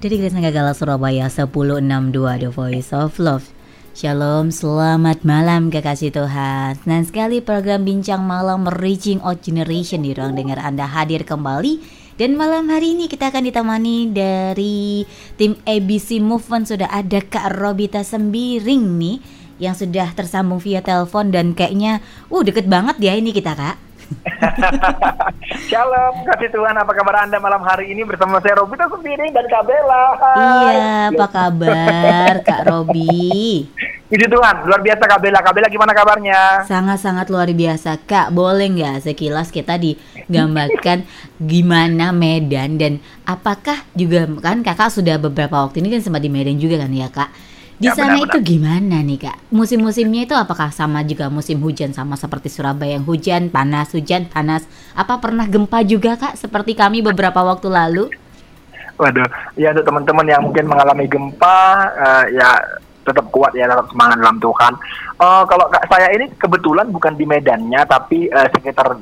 Dari Gereja Gagala Surabaya. 1062 The Voice of Love. Shalom, selamat malam kekasih Tuhan. Senang sekali program Bincang Malam Reaching Out Generation di ruang dengar Anda hadir kembali. Dan malam hari ini kita akan ditemani dari tim ABC Movement Sudah ada Kak Robita Sembiring nih Yang sudah tersambung via telepon. Dan kayaknya Uh deket banget ya ini kita kak Shalom, kasih Tuhan. Apa kabar Anda malam hari ini bersama saya Robita sendiri dan Kak Bella. Iya, apa kabar Kak Robi? Puji Tuhan, luar biasa Kak Bella. Kak Bella gimana kabarnya? Sangat-sangat luar biasa Kak. Boleh nggak sekilas kita digambarkan gimana Medan dan apakah juga kan Kakak sudah beberapa waktu ini kan sempat di Medan juga kan ya Kak? Di ya, sana benar, itu gimana nih kak? Musim-musimnya itu apakah sama juga musim hujan sama seperti Surabaya yang hujan, panas, hujan, panas? Apa pernah gempa juga kak seperti kami beberapa waktu lalu? Waduh, ya untuk teman-teman yang mungkin mengalami gempa, uh, ya tetap kuat ya, tetap semangat dalam Tuhan. Uh, kalau kak saya ini kebetulan bukan di Medannya, tapi uh, sekitar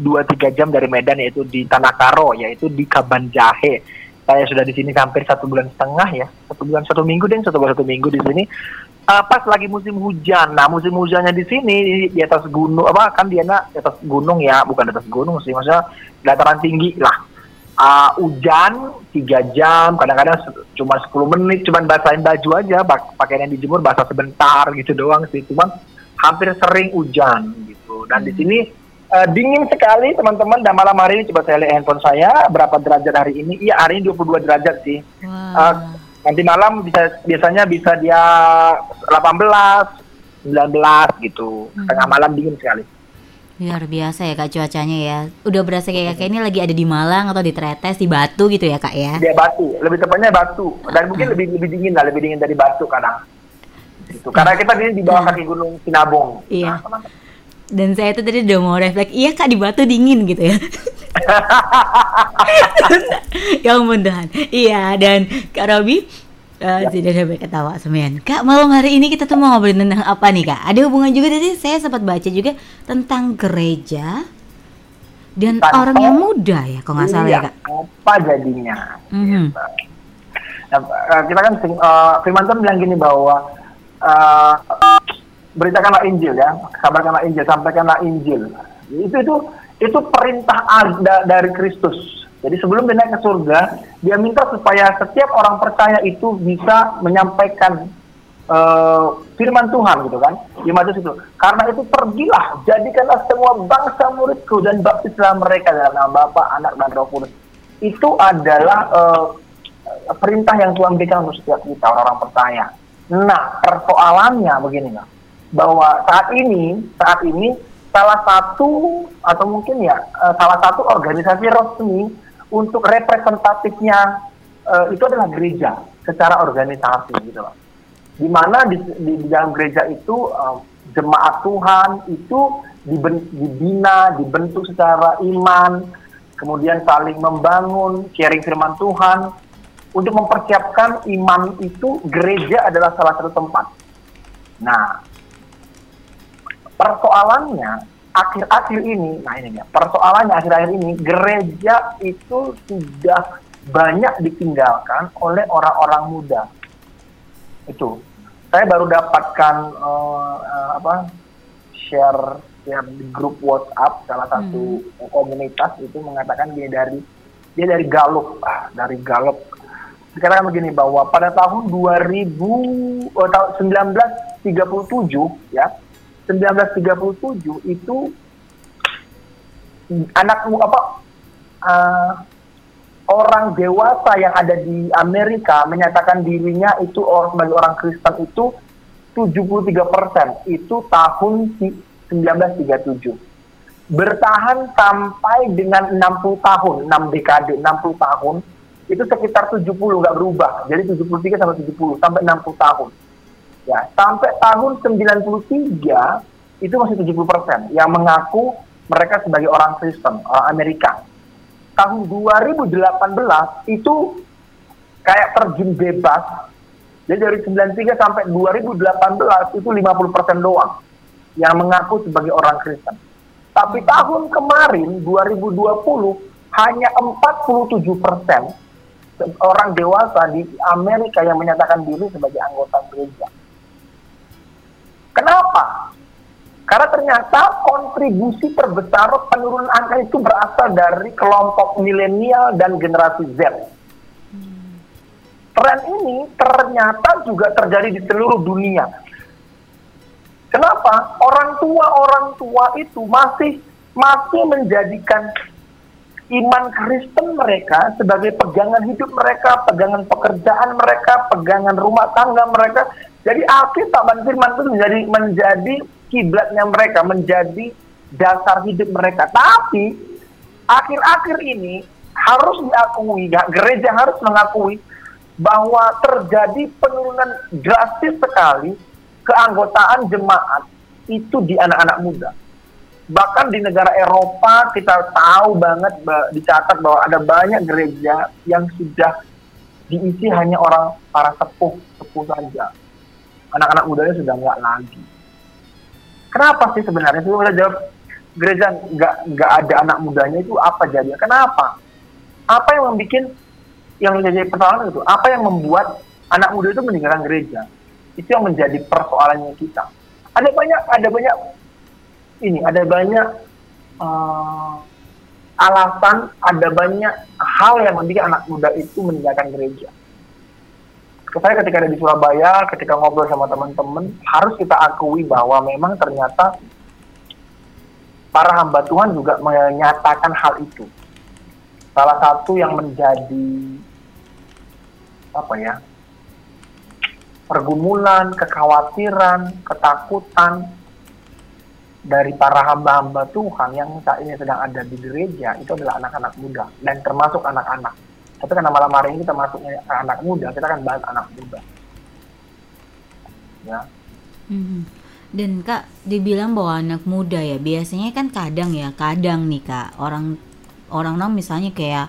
dua uh, tiga jam dari Medan yaitu di Tanah Karo, yaitu di Kaban Jahe saya sudah di sini hampir satu bulan setengah ya. Satu bulan satu minggu deh satu bulan satu minggu di sini. Uh, pas lagi musim hujan. Nah musim hujannya di sini di, atas gunung apa kan dia di atas gunung ya. Bukan di atas gunung sih maksudnya dataran tinggi lah. Uh, hujan tiga jam kadang-kadang cuma 10 menit cuma basahin baju aja pakaian yang dijemur basah sebentar gitu doang sih. Cuman hampir sering hujan gitu. Dan hmm. di sini Uh, dingin sekali teman-teman dan malam hari ini coba saya lihat handphone saya berapa derajat hari ini. Iya hari ini 22 derajat sih. Wow. Uh, nanti malam bisa biasanya bisa dia 18, 19 gitu. Hmm. Tengah malam dingin sekali. Luar biasa ya kak cuacanya ya. Udah berasa kayak kakek ini lagi ada di Malang atau di Tretes di Batu gitu ya kak ya? Dia Batu, lebih tepatnya Batu. Dan mungkin hmm. lebih lebih dingin lah, lebih dingin dari Batu kadang. Gitu. Karena kita di bawah hmm. kaki Gunung Sinabung. Iya. Nah, dan saya tuh tadi udah mau refleks iya kak di batu dingin gitu ya. Ya ampun Tuhan. Iya dan kak Robi uh, ya. sampai ketawa semuanya kak malam hari ini kita tuh mau ngobrolin tentang apa nih kak? Ada hubungan juga tadi saya sempat baca juga tentang gereja dan Tanpa, orang yang muda ya kalau nggak salah ya kak? apa jadinya? Mm -hmm. nah, kita kan uh, Firman Tuhan bilang gini bahwa uh, beritakanlah Injil ya, kabarkanlah Injil, sampaikanlah Injil. Itu itu itu perintah dari Kristus. Jadi sebelum dia naik ke surga, dia minta supaya setiap orang percaya itu bisa menyampaikan uh, firman Tuhan gitu kan. Di Matius itu. Karena itu pergilah, jadikanlah semua bangsa muridku dan baptislah mereka dalam nama Bapa, Anak dan Roh Kudus. Itu adalah uh, perintah yang Tuhan berikan untuk setiap kita orang-orang percaya. Nah, persoalannya begini, nah bahwa saat ini saat ini salah satu atau mungkin ya uh, salah satu organisasi resmi untuk representatifnya uh, itu adalah gereja secara organisasi gitu loh. Di mana di, di, di dalam gereja itu uh, jemaat Tuhan itu diben, dibina, dibentuk secara iman, kemudian saling membangun, sharing firman Tuhan untuk mempersiapkan iman itu gereja adalah salah satu tempat. Nah, persoalannya akhir-akhir ini, nah ini ya, persoalannya akhir-akhir ini gereja itu sudah banyak ditinggalkan oleh orang-orang muda. Itu, saya baru dapatkan uh, uh, apa share share di grup WhatsApp salah satu hmm. komunitas itu mengatakan dia dari dia dari Galup, ah, dari Galup. Sekarang begini bahwa pada tahun 2000 oh, tahun 1937 ya 1937 itu anak apa uh, orang dewasa yang ada di Amerika menyatakan dirinya itu orang sebagai orang Kristen itu 73 persen. Itu tahun 1937 bertahan sampai dengan 60 tahun 6 dekade 60 tahun itu sekitar 70 nggak berubah. Jadi 73 sampai 70 sampai 60 tahun Ya, sampai tahun 93 itu masih 70 persen yang mengaku mereka sebagai orang Kristen, orang Amerika. Tahun 2018 itu kayak terjun bebas. Jadi dari 93 sampai 2018 itu 50 persen doang yang mengaku sebagai orang Kristen. Tapi tahun kemarin 2020 hanya 47 persen orang dewasa di Amerika yang menyatakan diri sebagai anggota gereja. Kenapa? Karena ternyata kontribusi terbesar penurunan angka itu berasal dari kelompok milenial dan generasi Z. Tren ini ternyata juga terjadi di seluruh dunia. Kenapa? Orang tua-orang tua itu masih masih menjadikan iman Kristen mereka sebagai pegangan hidup mereka, pegangan pekerjaan mereka, pegangan rumah tangga mereka. Jadi Alkitab dan firman itu menjadi menjadi kiblatnya mereka, menjadi dasar hidup mereka. Tapi akhir-akhir ini harus diakui, gereja harus mengakui bahwa terjadi penurunan drastis sekali keanggotaan jemaat itu di anak-anak muda bahkan di negara Eropa kita tahu banget dicatat bahwa ada banyak gereja yang sudah diisi hanya orang para sepuh sepuh saja anak-anak mudanya sudah nggak lagi. Kenapa sih sebenarnya? Sih jawab gereja nggak nggak ada anak mudanya itu apa jadi? Kenapa? Apa yang membuat yang menjadi persoalan itu? Apa yang membuat anak muda itu meninggalkan gereja? Itu yang menjadi persoalannya kita. Ada banyak ada banyak ini ada banyak uh, alasan, ada banyak hal yang membuat anak muda itu meninggalkan gereja. Saya ketika ada di Surabaya, ketika ngobrol sama teman-teman, harus kita akui bahwa memang ternyata para hamba Tuhan juga menyatakan hal itu. Salah satu yang menjadi apa ya pergumulan, kekhawatiran, ketakutan dari para hamba-hamba Tuhan yang saat ini sedang ada di gereja itu adalah anak-anak muda dan termasuk anak-anak. Tapi karena malam hari ini kita masuknya anak muda, kita akan bahas anak muda. Ya. Hmm. Dan kak dibilang bahwa anak muda ya biasanya kan kadang ya kadang nih kak orang orang orang misalnya kayak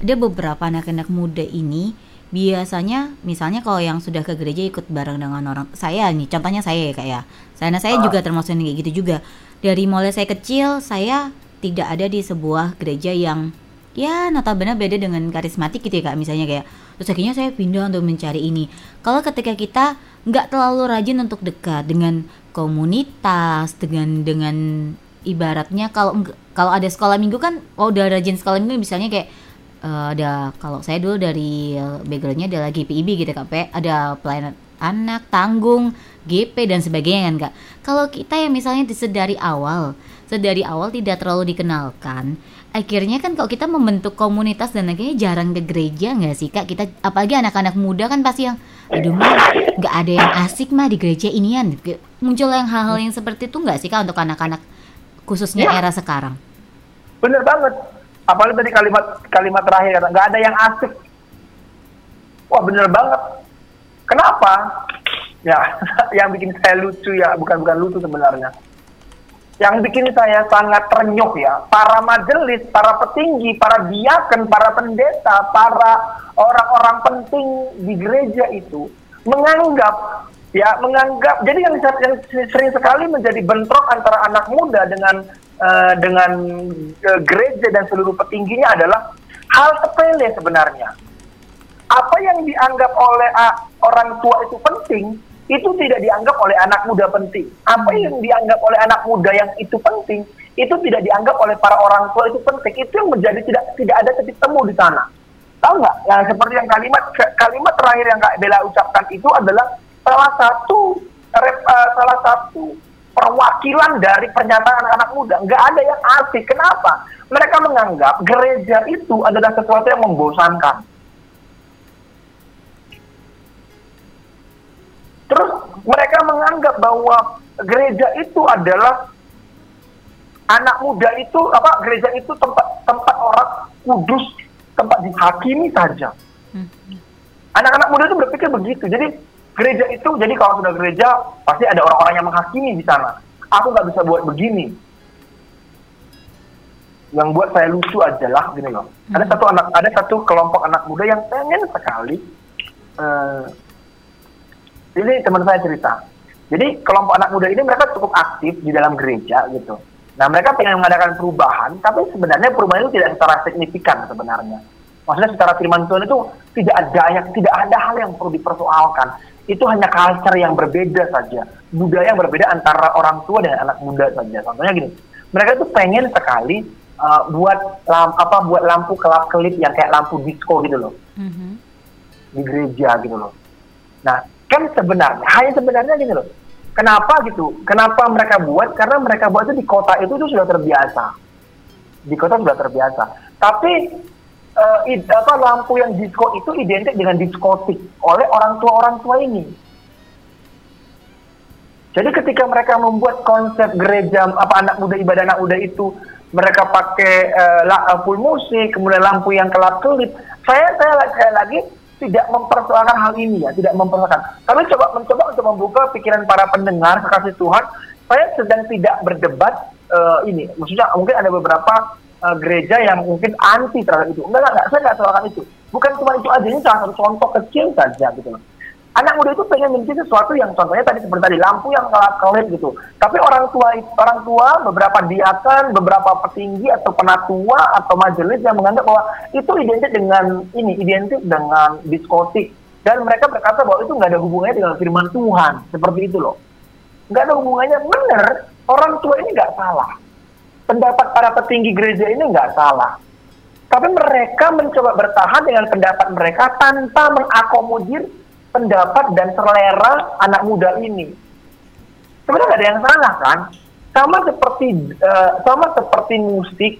ada beberapa anak-anak muda ini biasanya misalnya kalau yang sudah ke gereja ikut bareng dengan orang saya nih contohnya saya ya kak ya saya saya uh. juga termasuk yang kayak gitu juga dari mulai saya kecil saya tidak ada di sebuah gereja yang ya notabene beda dengan karismatik gitu ya kak misalnya kayak terus akhirnya saya pindah untuk mencari ini. Kalau ketika kita nggak terlalu rajin untuk dekat dengan komunitas dengan dengan ibaratnya kalau kalau ada sekolah minggu kan oh udah rajin sekolah minggu misalnya kayak uh, ada kalau saya dulu dari uh, backgroundnya ada lagi PIB gitu kak P ada pelayanan anak tanggung GP dan sebagainya kan kak. Kalau kita yang misalnya disedari awal sedari awal tidak terlalu dikenalkan akhirnya kan kalau kita membentuk komunitas dan akhirnya jarang ke gereja nggak sih kak? Kita apalagi anak-anak muda kan pasti yang aduh mah nggak ada yang asik mah di gereja inian. Muncul yang hal-hal yang seperti itu nggak sih kak untuk anak-anak khususnya ya. era sekarang? Bener banget. Apalagi tadi kalimat kalimat terakhir nggak ada yang asik. Wah bener banget. Kenapa? Ya yang bikin saya lucu ya bukan bukan lucu sebenarnya yang bikin saya sangat terenyuh ya para majelis para petinggi para diaken para pendeta para orang-orang penting di gereja itu menganggap ya menganggap jadi yang, yang sering sekali menjadi bentrok antara anak muda dengan uh, dengan uh, gereja dan seluruh petingginya adalah hal sepele sebenarnya. Apa yang dianggap oleh uh, orang tua itu penting, itu tidak dianggap oleh anak muda penting. Apa hmm. yang dianggap oleh anak muda yang itu penting, itu tidak dianggap oleh para orang tua itu penting. Itu yang menjadi tidak tidak ada titik temu di sana. Tahu nggak? Yang seperti yang kalimat kalimat terakhir yang Kak Bella ucapkan itu adalah salah satu rep, uh, salah satu perwakilan dari pernyataan anak-anak muda. Nggak ada yang asik. Kenapa? Mereka menganggap gereja itu adalah sesuatu yang membosankan. Terus mereka menganggap bahwa gereja itu adalah anak muda itu apa gereja itu tempat tempat orang kudus tempat dihakimi saja. Hmm. Anak-anak muda itu berpikir begitu. Jadi gereja itu jadi kalau sudah gereja pasti ada orang-orang yang menghakimi di sana aku nggak bisa buat begini yang buat saya lucu adalah gini loh hmm. ada satu anak ada satu kelompok anak muda yang pengen sekali uh, ini teman saya cerita jadi kelompok anak muda ini mereka cukup aktif di dalam gereja gitu nah mereka pengen mengadakan perubahan tapi sebenarnya perubahan itu tidak secara signifikan sebenarnya Maksudnya secara firman Tuhan itu tidak ada yang tidak ada hal yang perlu dipersoalkan. Itu hanya culture yang berbeda saja, budaya yang berbeda antara orang tua dan anak muda saja. Contohnya gini, mereka itu pengen sekali uh, buat lamp, apa buat lampu kelap kelip yang kayak lampu disco gitu loh, mm-hmm. di gereja gitu loh. Nah, kan sebenarnya hanya sebenarnya gini loh. Kenapa gitu? Kenapa mereka buat? Karena mereka buat itu di kota itu, itu sudah terbiasa. Di kota sudah terbiasa. Tapi uh, id, apa lampu yang disco itu identik dengan diskotik oleh orang tua orang tua ini. Jadi ketika mereka membuat konsep gereja apa anak muda ibadah anak muda itu mereka pakai uh, full musik, kemudian lampu yang kelap kelip. Saya saya sekali lagi tidak mempersoalkan hal ini ya, tidak mempersoalkan. Kami coba mencoba untuk membuka pikiran para pendengar kekasih Tuhan. Saya sedang tidak berdebat uh, ini. Maksudnya mungkin ada beberapa uh, gereja yang mungkin anti terhadap itu. Enggak, enggak, saya nggak soalkan itu. Bukan cuma itu aja, ini salah satu contoh kecil saja gitu loh. Anak muda itu pengen memiliki sesuatu yang contohnya tadi seperti tadi lampu yang kelap kelip gitu. Tapi orang tua orang tua beberapa diakan, beberapa petinggi atau penatua atau majelis yang menganggap bahwa itu identik dengan ini identik dengan diskotik dan mereka berkata bahwa itu nggak ada hubungannya dengan firman Tuhan seperti itu loh. Nggak ada hubungannya benar. Orang tua ini nggak salah pendapat para petinggi gereja ini nggak salah. Tapi mereka mencoba bertahan dengan pendapat mereka tanpa mengakomodir pendapat dan selera anak muda ini. Sebenarnya nggak ada yang salah kan? Sama seperti uh, sama seperti musik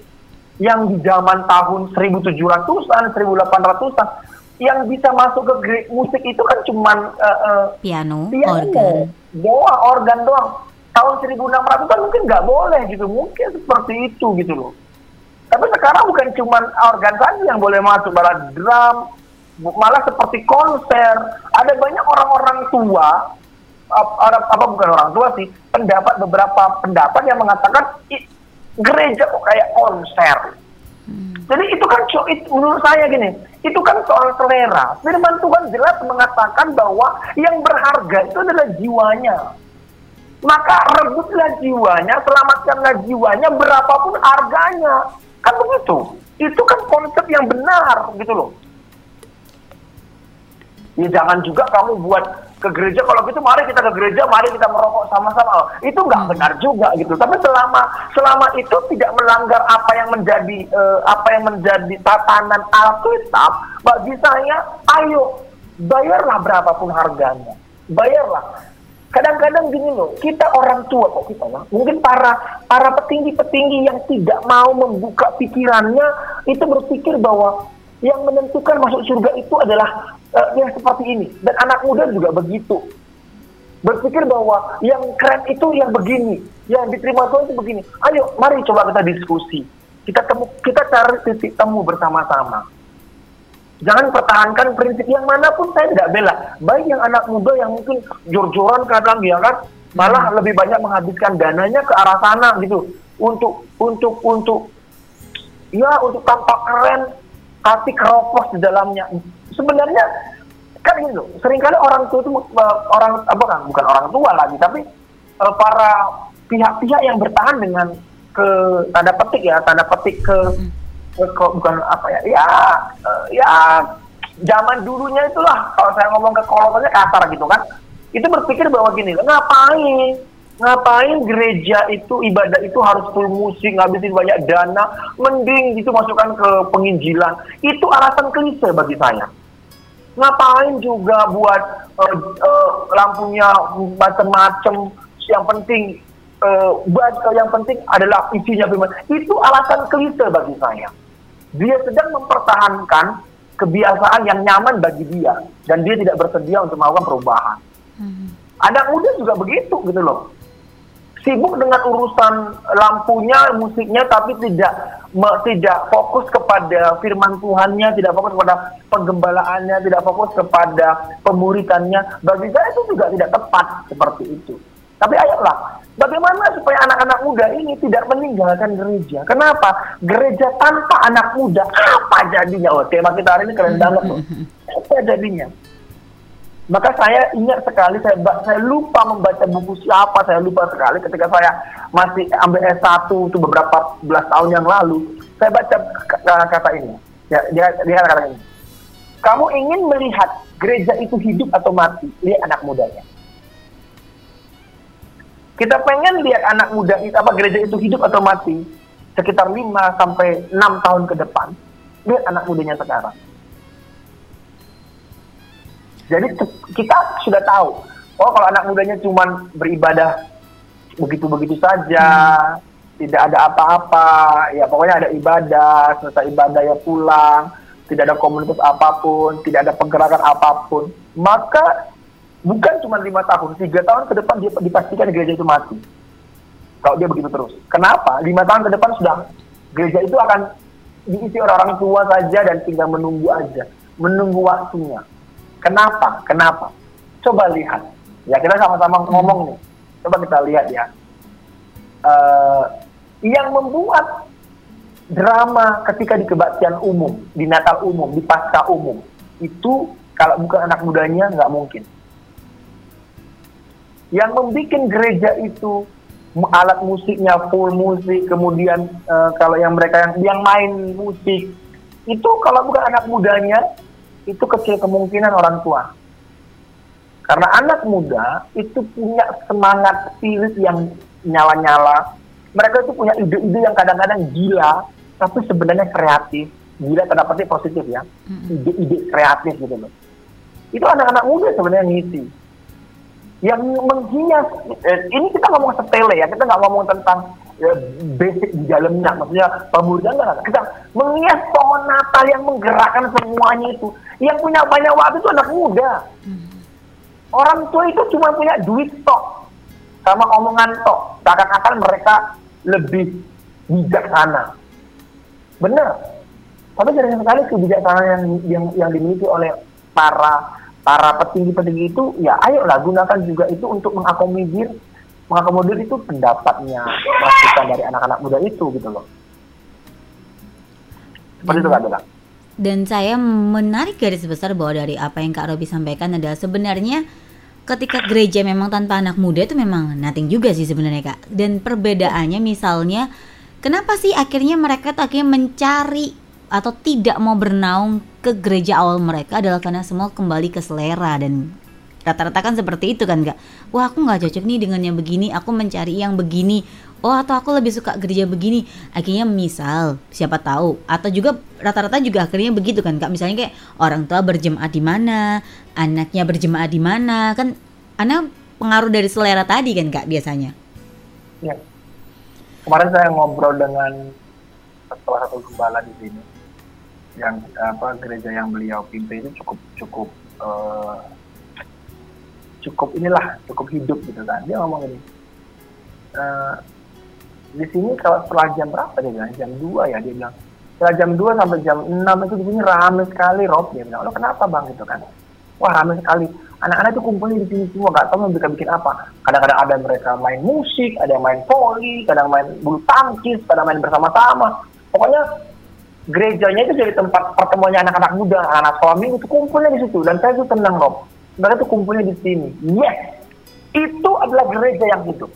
yang di zaman tahun 1700-an, 1800-an yang bisa masuk ke musik itu kan cuman uh, uh, piano, piano, organ, doang, organ doang. Tahun 1600 kan mungkin nggak boleh gitu. Mungkin seperti itu gitu loh. Tapi sekarang bukan cuma organ saja yang boleh masuk malah drum malah seperti konser ada banyak orang-orang tua apa, apa bukan orang tua sih pendapat beberapa pendapat yang mengatakan gereja kok kayak konser hmm. jadi itu kan itu, menurut saya gini itu kan soal selera firman Tuhan jelas mengatakan bahwa yang berharga itu adalah jiwanya maka rebutlah jiwanya, selamatkanlah jiwanya berapapun harganya. Kan begitu. Itu kan konsep yang benar gitu loh. Ya jangan juga kamu buat ke gereja. Kalau gitu mari kita ke gereja mari kita merokok sama-sama. Itu nggak hmm. benar juga gitu. Tapi selama selama itu tidak melanggar apa yang menjadi uh, apa yang menjadi tatanan Alkitab bagi saya ayo bayarlah berapapun harganya. Bayarlah. Kadang-kadang gini loh, kita orang tua kok kita ya, mungkin para para petinggi-petinggi yang tidak mau membuka pikirannya itu berpikir bahwa yang menentukan masuk surga itu adalah uh, yang seperti ini dan anak muda juga begitu berpikir bahwa yang keren itu yang begini, yang diterima Tuhan itu begini. Ayo, mari coba kita diskusi. Kita temu, kita cari titik temu bersama-sama Jangan pertahankan prinsip yang mana pun saya tidak bela. Baik yang anak muda yang mungkin jor-joran kadang ya kan, malah hmm. lebih banyak menghabiskan dananya ke arah sana gitu untuk untuk untuk ya untuk tampak keren kasih keropos di dalamnya. Sebenarnya kan gitu, sering kali orang tua itu eh, orang apa kan bukan orang tua lagi, tapi uh, para pihak-pihak yang bertahan dengan ke tanda petik ya tanda petik ke hmm kok bukan apa ya ya uh, ya zaman dulunya itulah kalau saya ngomong ke kolonnya kasar gitu kan. Itu berpikir bahwa gini ngapain ngapain gereja itu ibadah itu harus full musik ngabisin banyak dana mending itu masukkan ke penginjilan. Itu alasan klise bagi saya ngapain juga buat uh, uh, lampunya macam-macam yang penting uh, yang penting adalah isinya firman itu alasan klise bagi saya dia sedang mempertahankan kebiasaan yang nyaman bagi dia dan dia tidak bersedia untuk melakukan perubahan. Hmm. Anak muda juga begitu gitu loh. Sibuk dengan urusan lampunya, musiknya, tapi tidak me, tidak fokus kepada firman Tuhannya, tidak fokus kepada penggembalaannya, tidak fokus kepada pemuritannya. Bagi saya itu juga tidak tepat seperti itu. Tapi ayolah, bagaimana supaya anak-anak muda ini tidak meninggalkan gereja? Kenapa? Gereja tanpa anak muda, apa jadinya? Oh, tema kita hari ini keren banget loh. Apa jadinya? Maka saya ingat sekali, saya, saya lupa membaca buku siapa, saya lupa sekali ketika saya masih ambil S1 itu beberapa belas tahun yang lalu, saya baca kata ini. Ya, dia, dia kata ini. Kamu ingin melihat gereja itu hidup atau mati? Lihat anak mudanya. Kita pengen lihat anak muda itu apa gereja itu hidup atau mati sekitar 5 sampai 6 tahun ke depan. Lihat anak mudanya sekarang. Jadi kita sudah tahu, oh kalau anak mudanya cuma beribadah begitu-begitu saja, hmm. tidak ada apa-apa, ya pokoknya ada ibadah, selesai ibadah ya pulang, tidak ada komunitas apa pun, tidak ada pergerakan apa pun, maka bukan cuma lima tahun, tiga tahun ke depan dia dipastikan gereja itu mati. Kalau dia begitu terus. Kenapa? Lima tahun ke depan sudah gereja itu akan diisi orang-orang tua saja dan tinggal menunggu aja, menunggu waktunya. Kenapa? Kenapa? Coba lihat. Ya kita sama-sama ngomong nih. Coba kita lihat ya. Uh, yang membuat drama ketika di kebaktian umum, di Natal umum, di pasca umum, itu kalau bukan anak mudanya nggak mungkin. Yang membuat gereja itu alat musiknya full musik, kemudian uh, kalau yang mereka yang yang main musik itu kalau bukan anak mudanya itu kecil kemungkinan orang tua. Karena anak muda itu punya semangat spirit yang nyala-nyala. Mereka itu punya ide-ide yang kadang-kadang gila, tapi sebenarnya kreatif. Gila tanda petik positif ya. Ide-ide kreatif gitu loh. Itu anak-anak muda sebenarnya ngisi. Yang menghias, eh, ini kita ngomong sepele ya, kita nggak ngomong tentang ya, basic di dalamnya, maksudnya pemuda enggak, kita menghias pohon Natal yang menggerakkan semuanya itu. Yang punya banyak waktu itu anak muda. Hmm. Orang tua itu cuma punya duit tok sama omongan tok. Seakan-akan mereka lebih bijaksana. Benar. Tapi sering sekali kebijaksanaan yang yang yang dimiliki oleh para para petinggi-petinggi itu ya ayolah gunakan juga itu untuk mengakomodir. Mengakomodir itu pendapatnya masukan dari anak-anak muda itu gitu loh. Seperti itu Kak dan saya menarik garis besar bahwa dari apa yang Kak Robi sampaikan adalah sebenarnya ketika gereja memang tanpa anak muda itu memang nothing juga sih sebenarnya Kak. Dan perbedaannya misalnya kenapa sih akhirnya mereka tuh akhirnya mencari atau tidak mau bernaung ke gereja awal mereka adalah karena semua kembali ke selera dan rata-rata kan seperti itu kan nggak wah aku nggak cocok nih dengan yang begini aku mencari yang begini. Oh atau aku lebih suka gereja begini. Akhirnya misal siapa tahu. Atau juga rata-rata juga akhirnya begitu kan kak? Misalnya kayak orang tua berjemaat di mana anaknya berjemaat di mana kan anak pengaruh dari selera tadi kan kak biasanya. Ya. Kemarin saya ngobrol dengan salah satu gembala di sini yang apa gereja yang beliau pimpin itu cukup cukup uh, cukup inilah cukup hidup gitu kan. Dia ngomong ini uh, di sini kalau setelah jam berapa dia bilang? Jam 2 ya dia bilang. Setelah jam 2 sampai jam 6 itu di sini ramai sekali Rob. Dia bilang lo kenapa bang? Gitu kan. Wah ramai sekali. Anak-anak itu kumpulnya di sini semua gak tahu mau bikin bikin apa. Kadang-kadang ada mereka main musik ada yang main poli kadang main bulu tangkis kadang main bersama-sama. Pokoknya gerejanya itu jadi tempat pertemuannya anak-anak muda anak-anak suami itu kumpulnya di situ dan saya itu tenang Rob mereka tuh kumpulnya di sini. Yes, itu adalah gereja yang hidup.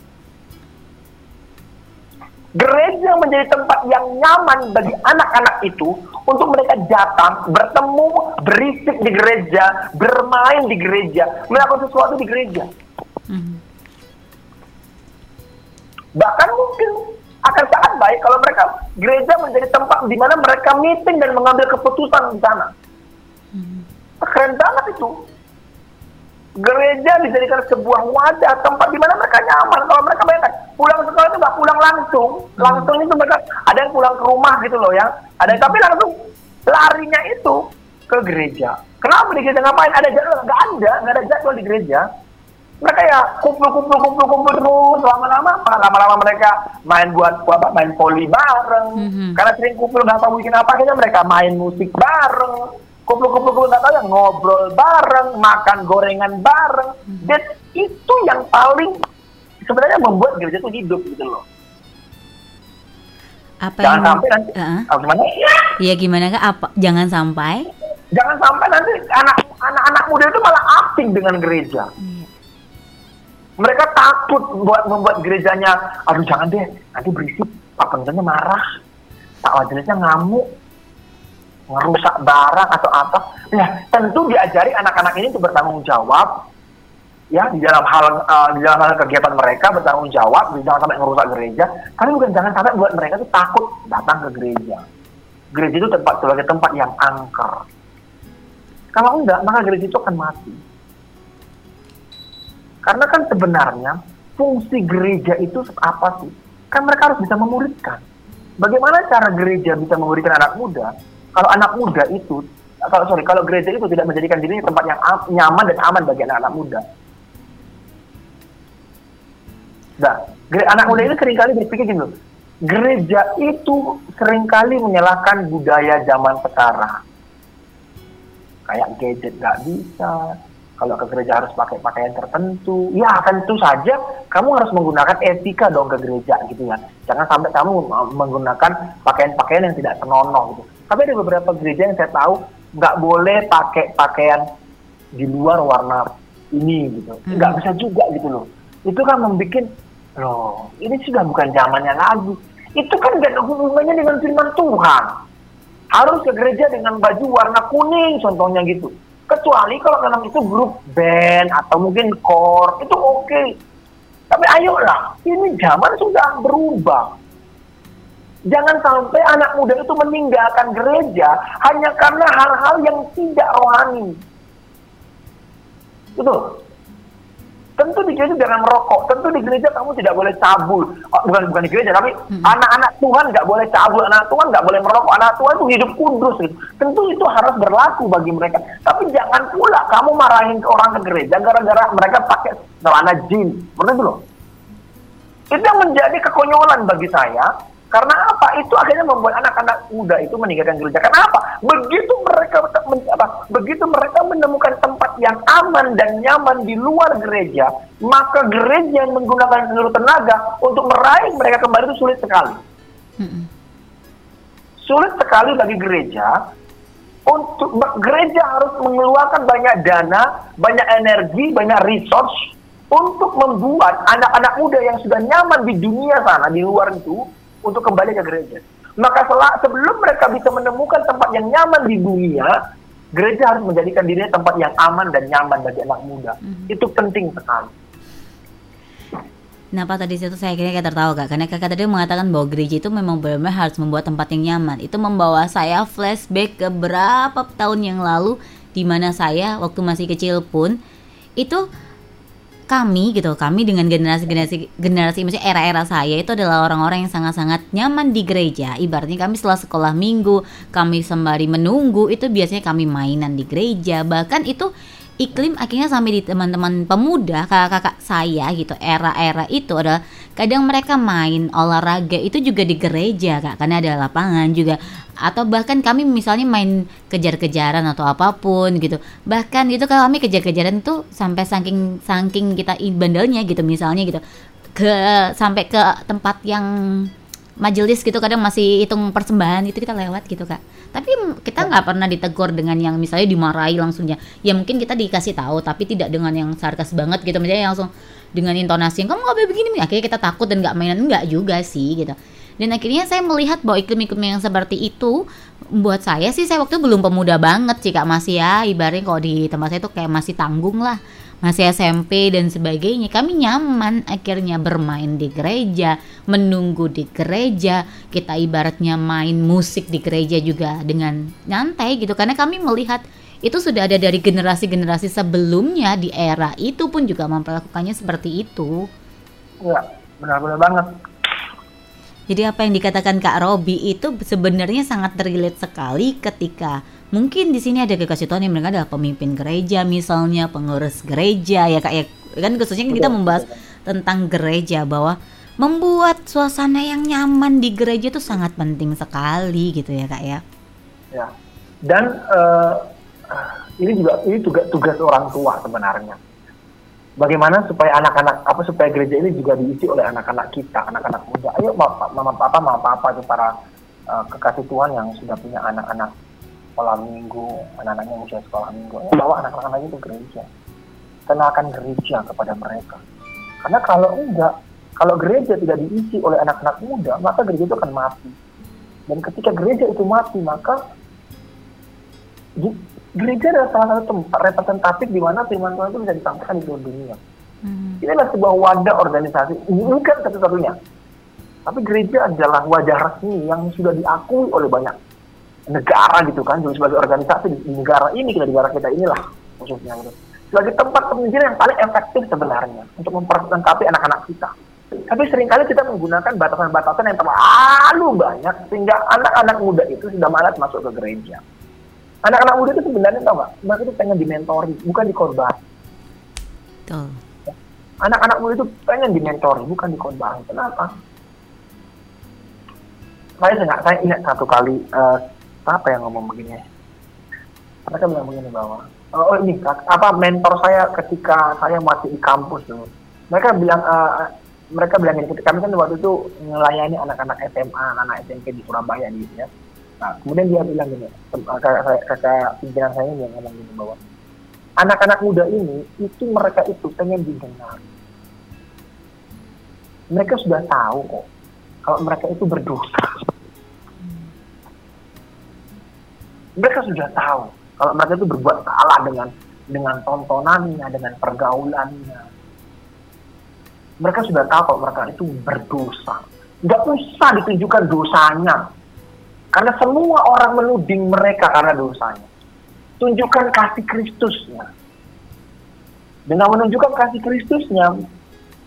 Gereja menjadi tempat yang nyaman bagi anak-anak itu untuk mereka datang, bertemu, berisik di gereja, bermain di gereja, melakukan sesuatu di gereja. Hmm. Bahkan mungkin akan sangat baik kalau mereka gereja menjadi tempat di mana mereka meeting dan mengambil keputusan di sana. Hmm. Keren banget itu. Gereja dijadikan sebuah wadah tempat di mana mereka nyaman. Kalau mereka bayangkan pulang sekolah itu nggak pulang langsung. Hmm. langsung itu mereka ada yang pulang ke rumah gitu loh ya. Ada yang, tapi langsung larinya itu ke gereja. Kenapa di gereja ngapain? Ada jadwal? Nggak ada. Nggak ada jadwal di gereja mereka ya kumpul kumpul kumpul kumpul terus lama-lama lama-lama mereka main buat apa main poli bareng mm -hmm. karena sering kumpul nggak tahu bikin apa akhirnya mereka main musik bareng kumpul-kumpul nggak tahu ya ngobrol bareng, makan gorengan bareng, hmm. dan itu yang paling sebenarnya membuat gereja itu hidup gitu loh. Apa jangan yang, sampai nanti, uh, oh, gimana? Iya gimana kak? Apa? Jangan sampai? Jangan sampai nanti anak-anak muda itu malah asing dengan gereja. Hmm. Mereka takut buat membuat gerejanya, aduh jangan deh, nanti berisik, pak pendetanya marah, pak majelisnya ngamuk, ngerusak barang atau apa. Nah, tentu diajari anak-anak ini untuk bertanggung jawab ya di dalam hal uh, di dalam hal kegiatan mereka bertanggung jawab, jangan sampai ngerusak gereja. Tapi bukan jangan sampai buat mereka itu takut datang ke gereja. Gereja itu tempat sebagai tempat yang angker. Kalau enggak, maka gereja itu akan mati. Karena kan sebenarnya fungsi gereja itu apa sih? Kan mereka harus bisa memuridkan. Bagaimana cara gereja bisa memuridkan anak muda? Kalau anak muda itu, kalau sorry, kalau gereja itu tidak menjadikan dirinya tempat yang nyaman dan aman bagi anak-anak muda. Nah, anak muda ini sering kali berpikir gini loh, gereja itu sering kali menyalahkan budaya zaman sekarang. Kayak gadget nggak bisa, kalau ke gereja harus pakai pakaian tertentu. Ya tentu saja kamu harus menggunakan etika dong ke gereja gitu ya. Jangan sampai kamu menggunakan pakaian-pakaian yang tidak senonoh gitu. Tapi ada beberapa gereja yang saya tahu nggak boleh pakai pakaian di luar warna ini gitu. Hmm. Nggak bisa juga gitu loh. Itu kan membuat loh ini sudah bukan zamannya lagi. Itu kan gak ada hubungannya dengan firman Tuhan. Harus ke gereja dengan baju warna kuning contohnya gitu Kecuali kalau memang itu grup band atau mungkin core, itu oke. Okay. Tapi ayolah, ini zaman sudah berubah. Jangan sampai anak muda itu meninggalkan gereja hanya karena hal-hal yang tidak rohani. Betul. Tentu di gereja jangan merokok. Tentu di gereja kamu tidak boleh cabul. Oh, bukan bukan di gereja, tapi hmm. anak-anak hmm. Tuhan nggak boleh cabul. Anak Tuhan nggak boleh merokok. Anak Tuhan itu hidup kudus. Gitu. Tentu itu harus berlaku bagi mereka. Tapi jangan pula kamu marahin ke orang ke gereja gara-gara mereka pakai celana jeans. Benar itu loh. Itu yang menjadi kekonyolan bagi saya karena apa? Itu akhirnya membuat anak-anak muda itu meninggalkan gereja. Kenapa? Begitu mereka apa? Begitu mereka menemukan tempat yang aman dan nyaman di luar gereja, maka gereja yang menggunakan seluruh tenaga untuk meraih mereka kembali itu sulit sekali. Sulit sekali bagi gereja untuk gereja harus mengeluarkan banyak dana, banyak energi, banyak resource untuk membuat anak-anak muda yang sudah nyaman di dunia sana, di luar itu, untuk kembali ke gereja. Maka setelah, sebelum mereka bisa menemukan tempat yang nyaman di dunia, gereja harus menjadikan dirinya tempat yang aman dan nyaman bagi anak muda. Mm-hmm. Itu penting sekali. Kenapa tadi situ saya kira kayak tertawa kak? Karena kakak tadi mengatakan bahwa gereja itu memang benar-benar harus membuat tempat yang nyaman. Itu membawa saya flashback ke berapa tahun yang lalu, di mana saya waktu masih kecil pun itu kami gitu kami dengan generasi generasi generasi maksudnya era-era saya itu adalah orang-orang yang sangat-sangat nyaman di gereja. Ibaratnya kami setelah sekolah minggu kami sembari menunggu itu biasanya kami mainan di gereja. Bahkan itu iklim akhirnya sampai di teman-teman pemuda kakak-kakak saya gitu era-era itu adalah kadang mereka main olahraga itu juga di gereja kak karena ada lapangan juga. Atau bahkan kami misalnya main kejar-kejaran atau apa pun gitu. Bahkan itu kalau kami kejar-kejaran tuh sampai saking saking kita bandelnya gitu misalnya gitu. Ke sampai ke tempat yang majelis gitu kadang masih hitung persembahan itu kita lewat gitu kak. Tapi kita nggak pernah ditegur dengan yang misalnya dimarahi langsungnya. Ya mungkin kita dikasih tahu tapi tidak dengan yang sarkas banget gitu. Misalnya langsung dengan intonasi yang kamu nggak boleh begini. Akhirnya kita takut dan nggak mainan. Nggak juga sih gitu. Dan akhirnya saya melihat bahwa iklim-iklim yang seperti itu buat saya sih saya waktu itu belum pemuda banget sih kak. Masih ya ibaratnya kalau di tempat saya tuh kayak masih tanggung lah masih SMP dan sebagainya kami nyaman akhirnya bermain di gereja menunggu di gereja kita ibaratnya main musik di gereja juga dengan nyantai gitu karena kami melihat itu sudah ada dari generasi-generasi sebelumnya di era itu pun juga memperlakukannya seperti itu. Ya, benar-benar banget. Jadi apa yang dikatakan Kak Robi itu sebenarnya sangat terlihat sekali ketika mungkin di sini ada kekasih Tuhan yang mereka adalah pemimpin gereja misalnya pengurus gereja ya kak ya. Kan khususnya kita membahas tentang gereja bahwa membuat suasana yang nyaman di gereja itu sangat penting sekali gitu ya kak ya. Ya. Dan uh, ini juga ini juga tugas orang tua sebenarnya. Bagaimana supaya anak-anak apa supaya gereja ini juga diisi oleh anak-anak kita anak-anak muda. Ayo mama papa mama papa itu para uh, kekasih Tuhan yang sudah punya anak-anak sekolah minggu, anak-anaknya usia sekolah minggu, ya bawa anak-anak itu gereja. Kenalkan gereja kepada mereka. Karena kalau enggak, kalau gereja tidak diisi oleh anak-anak muda, maka gereja itu akan mati. Dan ketika gereja itu mati, maka gereja adalah salah satu tempat representatif di mana firman Tuhan itu bisa disampaikan di seluruh dunia. Hmm. Ini adalah sebuah wadah organisasi, bukan satu-satunya. Tapi gereja adalah wajah resmi yang sudah diakui oleh banyak negara gitu kan, jadi sebagai organisasi di negara ini, kita negara kita inilah khususnya gitu. Sebagai tempat penginjilan yang paling efektif sebenarnya untuk memperlengkapi anak-anak kita. Tapi sering kali kita menggunakan batasan-batasan yang terlalu banyak sehingga anak-anak muda itu sudah malas masuk ke gereja. Anak-anak muda itu sebenarnya tau gak? Mereka itu pengen dimentori, bukan dikorban. Anak-anak muda itu pengen dimentori, bukan dikorban. Kenapa? Saya ingat, saya ingat satu kali uh, apa yang ngomong begini. Mereka bilang begini bahwa oh ini apa mentor saya ketika saya masih di kampus dulu. Mereka bilang uh, mereka bilang ini, kami kan waktu itu melayani anak-anak SMA, anak-anak SMP di Surabaya gitu ya Nah, kemudian dia bilang gini, kakak pimpinan saya ini yang ngomong gini bahwa anak-anak muda ini itu mereka itu pengen didengar. Mereka sudah tahu kok kalau mereka itu berdosa. Mereka sudah tahu kalau mereka itu berbuat salah dengan dengan tontonannya, dengan pergaulannya. Mereka sudah tahu kalau mereka itu berdosa. Gak usah ditunjukkan dosanya, karena semua orang menuding mereka karena dosanya. Tunjukkan kasih Kristusnya. Dengan menunjukkan kasih Kristusnya,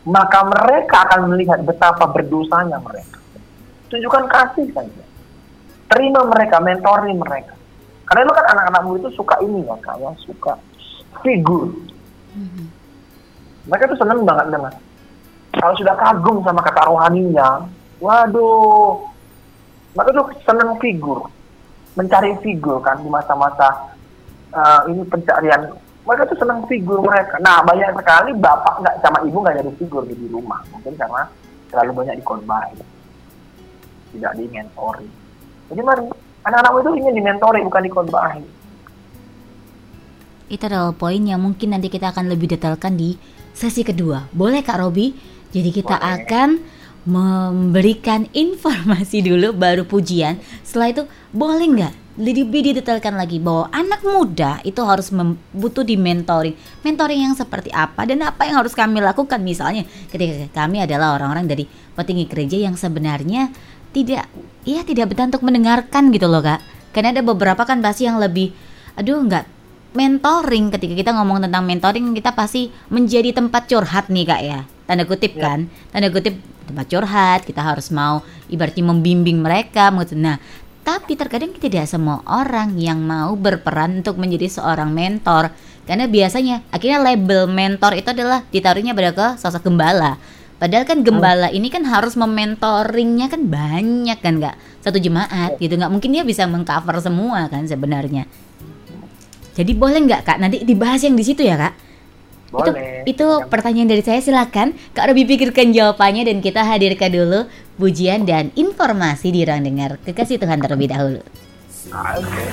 maka mereka akan melihat betapa berdosanya mereka. Tunjukkan kasih saja. Terima mereka, mentori mereka. Karena itu kan anak-anakmu itu suka ini ya, kayak suka figur. Mm-hmm. Mereka tuh seneng banget dengan kalau sudah kagum sama kata rohaninya, waduh, maka tuh senang figur mencari figur kan di masa-masa uh, ini pencarian. Mereka tuh senang figur mereka. Nah banyak sekali bapak nggak sama ibu nggak jadi figur di rumah. Mungkin karena terlalu banyak dikorban tidak di mentori jadi mari anak-anak itu ingin dimentori bukan dikorban itu adalah poin yang mungkin nanti kita akan lebih detailkan di sesi kedua boleh kak Robi jadi kita boleh. akan memberikan informasi dulu baru pujian. Setelah itu boleh nggak lebih didetailkan lagi bahwa anak muda itu harus butuh di mentoring. Mentoring yang seperti apa dan apa yang harus kami lakukan misalnya ketika kami adalah orang-orang dari petinggi gereja yang sebenarnya tidak ya tidak betah untuk mendengarkan gitu loh kak. Karena ada beberapa kan pasti yang lebih aduh nggak mentoring. Ketika kita ngomong tentang mentoring kita pasti menjadi tempat curhat nih kak ya. Tanda kutip ya. kan? Tanda kutip tempat curhat kita harus mau ibaratnya membimbing mereka nah tapi terkadang tidak semua orang yang mau berperan untuk menjadi seorang mentor. Karena biasanya akhirnya label mentor itu adalah ditaruhnya pada ke sosok gembala Padahal kan gembala ini kan harus mementoringnya kan banyak kan nggak satu jemaat gitu nggak mungkin dia bisa mengcover semua kan sebenarnya. Jadi boleh nggak kak nanti dibahas yang di situ ya kak? Boleh. Itu, itu pertanyaan dari saya silakan Kak Robi pikirkan jawabannya dan kita hadirkan dulu pujian dan informasi di ruang dengar kekasih Tuhan terlebih dahulu. Oke.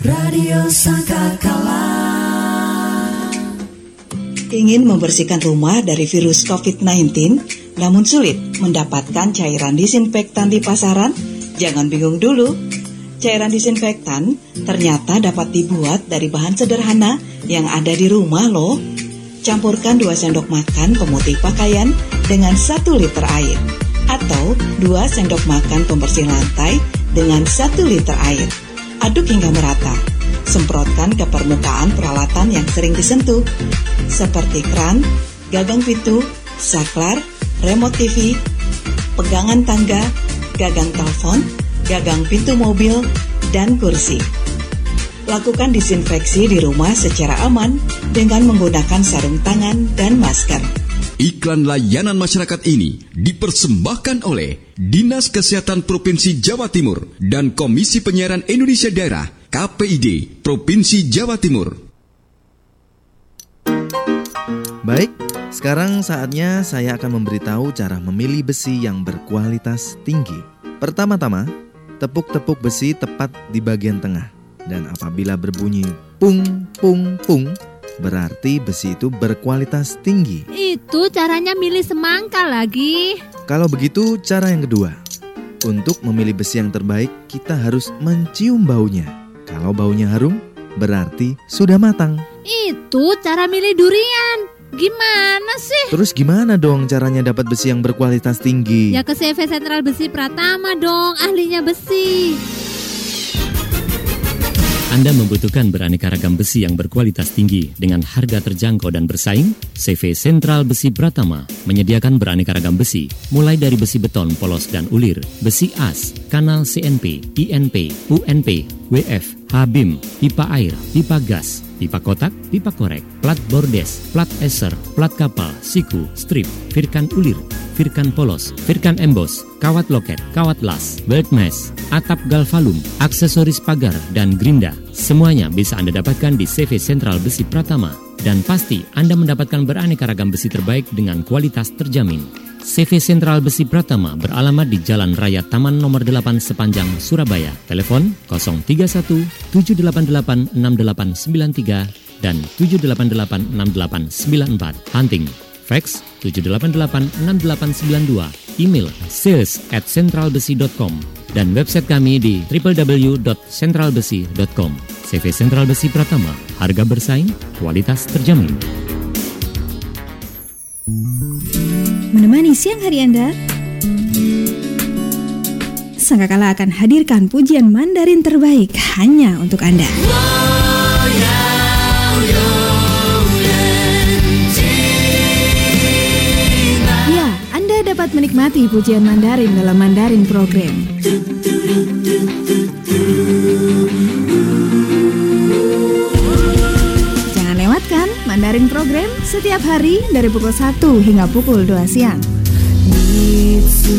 Radio Sangkakala Ingin membersihkan rumah dari virus COVID-19 namun sulit mendapatkan cairan disinfektan di pasaran? Jangan bingung dulu Cairan disinfektan ternyata dapat dibuat dari bahan sederhana yang ada di rumah loh. Campurkan 2 sendok makan pemutih pakaian dengan 1 liter air atau 2 sendok makan pembersih lantai dengan 1 liter air. Aduk hingga merata. Semprotkan ke permukaan peralatan yang sering disentuh seperti keran, gagang pintu, saklar, remote TV, pegangan tangga, gagang telepon, gagang pintu mobil, dan kursi. Lakukan disinfeksi di rumah secara aman dengan menggunakan sarung tangan dan masker. Iklan layanan masyarakat ini dipersembahkan oleh Dinas Kesehatan Provinsi Jawa Timur dan Komisi Penyiaran Indonesia Daerah KPID Provinsi Jawa Timur. Baik, sekarang saatnya saya akan memberitahu cara memilih besi yang berkualitas tinggi. Pertama-tama, Tepuk-tepuk besi tepat di bagian tengah. Dan apabila berbunyi pung pung pung, berarti besi itu berkualitas tinggi. Itu caranya milih semangka lagi. Kalau begitu, cara yang kedua. Untuk memilih besi yang terbaik, kita harus mencium baunya. Kalau baunya harum, berarti sudah matang. Itu cara milih durian. Gimana sih? Terus gimana dong caranya dapat besi yang berkualitas tinggi? Ya ke CV Sentral Besi Pratama dong, ahlinya besi. Anda membutuhkan beraneka ragam besi yang berkualitas tinggi dengan harga terjangkau dan bersaing? CV Sentral Besi Pratama menyediakan beraneka ragam besi, mulai dari besi beton polos dan ulir, besi as, kanal CNP, INP, UNP, WF, HBIM, pipa air, pipa gas, pipa kotak, pipa korek, plat bordes, plat eser, plat kapal, siku, strip, firkan ulir, firkan polos, firkan embos, kawat loket, kawat las, belt mesh, atap galvalum, aksesoris pagar, dan gerinda. Semuanya bisa Anda dapatkan di CV Sentral Besi Pratama. Dan pasti Anda mendapatkan beraneka ragam besi terbaik dengan kualitas terjamin. CV Sentral Besi Pratama beralamat di Jalan Raya Taman Nomor 8 sepanjang Surabaya. Telepon 031 788 6893 dan 788 6894. Hunting fax 788-6892, email sales at centralbesi.com, dan website kami di www.centralbesi.com. CV Sentral Besi Pratama, harga bersaing, kualitas terjamin. Menemani siang hari Anda, Sangkakala akan hadirkan pujian Mandarin terbaik hanya untuk Anda. Ya, Anda dapat menikmati pujian Mandarin dalam Mandarin Program. lewatkan Mandarin Program setiap hari dari pukul 1 hingga pukul 2 siang. 一次，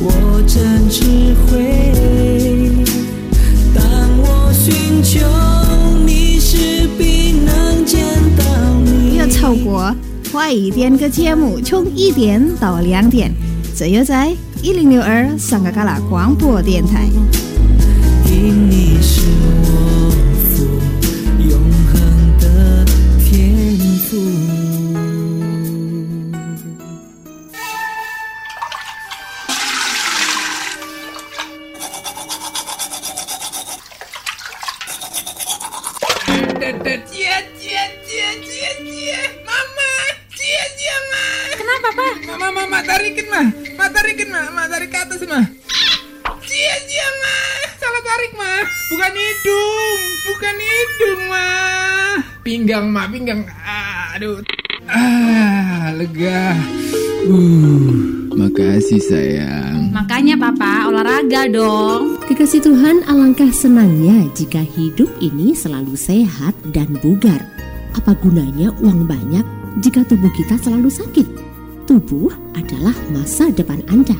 我真智慧。当我寻求你时，必能见到你。没有错过快一点个节目，从一点到两点，只有在一零六二上个嘎啦广播电台。因你是 Bukan hidung, ma. Pinggang, ma. Pinggang. Aduh. Ah, lega. Uh, makasih, sayang. Makanya Papa olahraga dong. Kekasih Tuhan, alangkah senangnya jika hidup ini selalu sehat dan bugar. Apa gunanya uang banyak jika tubuh kita selalu sakit? Tubuh adalah masa depan Anda.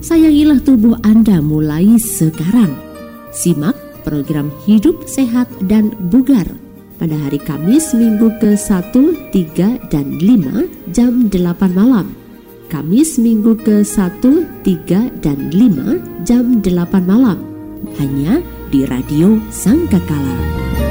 Sayangilah tubuh Anda mulai sekarang. Simak program Hidup Sehat dan Bugar pada hari Kamis minggu ke-1, 3, dan 5 jam 8 malam. Kamis minggu ke-1, 3, dan 5 jam 8 malam. Hanya di Radio Sangkakala.